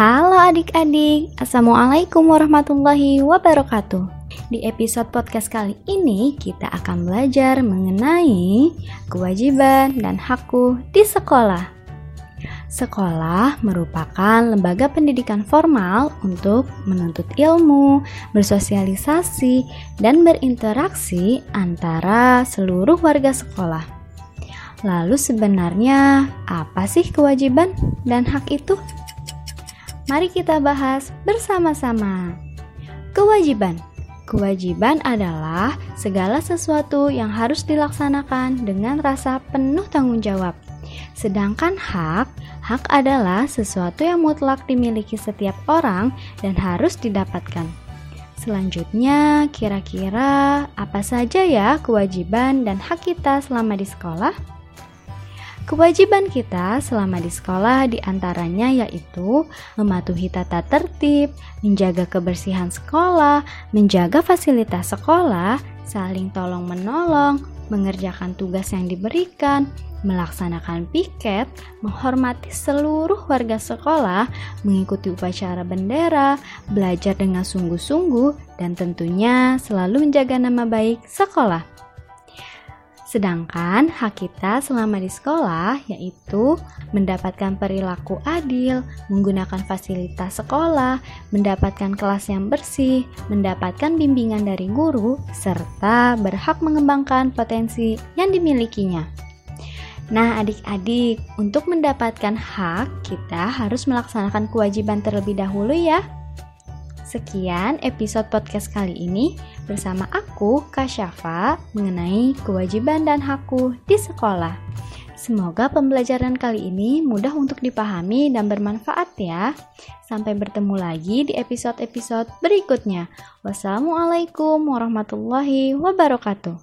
Halo adik-adik, Assalamualaikum warahmatullahi wabarakatuh Di episode podcast kali ini kita akan belajar mengenai kewajiban dan hakku di sekolah Sekolah merupakan lembaga pendidikan formal untuk menuntut ilmu, bersosialisasi, dan berinteraksi antara seluruh warga sekolah. Lalu sebenarnya apa sih kewajiban dan hak itu? Mari kita bahas bersama-sama. Kewajiban. Kewajiban adalah segala sesuatu yang harus dilaksanakan dengan rasa penuh tanggung jawab. Sedangkan hak, hak adalah sesuatu yang mutlak dimiliki setiap orang dan harus didapatkan. Selanjutnya, kira-kira apa saja ya kewajiban dan hak kita selama di sekolah? Kewajiban kita selama di sekolah di antaranya yaitu mematuhi tata tertib, menjaga kebersihan sekolah, menjaga fasilitas sekolah, saling tolong-menolong, mengerjakan tugas yang diberikan, melaksanakan piket, menghormati seluruh warga sekolah, mengikuti upacara bendera, belajar dengan sungguh-sungguh, dan tentunya selalu menjaga nama baik sekolah. Sedangkan hak kita selama di sekolah yaitu mendapatkan perilaku adil, menggunakan fasilitas sekolah, mendapatkan kelas yang bersih, mendapatkan bimbingan dari guru, serta berhak mengembangkan potensi yang dimilikinya. Nah, adik-adik, untuk mendapatkan hak, kita harus melaksanakan kewajiban terlebih dahulu ya. Sekian episode podcast kali ini bersama aku, Kak Syafa, mengenai kewajiban dan hakku di sekolah. Semoga pembelajaran kali ini mudah untuk dipahami dan bermanfaat ya. Sampai bertemu lagi di episode-episode berikutnya. Wassalamualaikum warahmatullahi wabarakatuh.